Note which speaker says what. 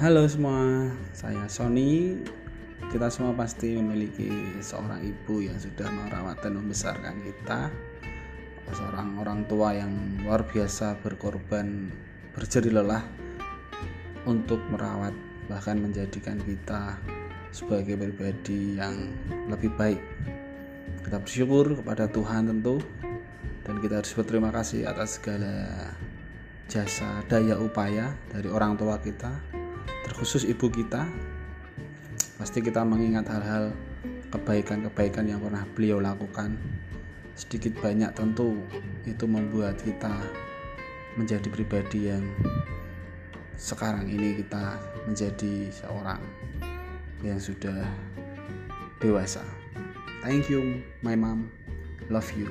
Speaker 1: Halo semua, saya Sony. Kita semua pasti memiliki seorang ibu yang sudah merawat dan membesarkan kita. Seorang orang tua yang luar biasa berkorban berjeri lelah untuk merawat bahkan menjadikan kita sebagai pribadi yang lebih baik. Kita bersyukur kepada Tuhan tentu dan kita harus berterima kasih atas segala jasa daya upaya dari orang tua kita terkhusus ibu kita pasti kita mengingat hal-hal kebaikan-kebaikan yang pernah beliau lakukan. Sedikit banyak tentu itu membuat kita menjadi pribadi yang sekarang ini kita menjadi seorang yang sudah dewasa. Thank you my mom. Love you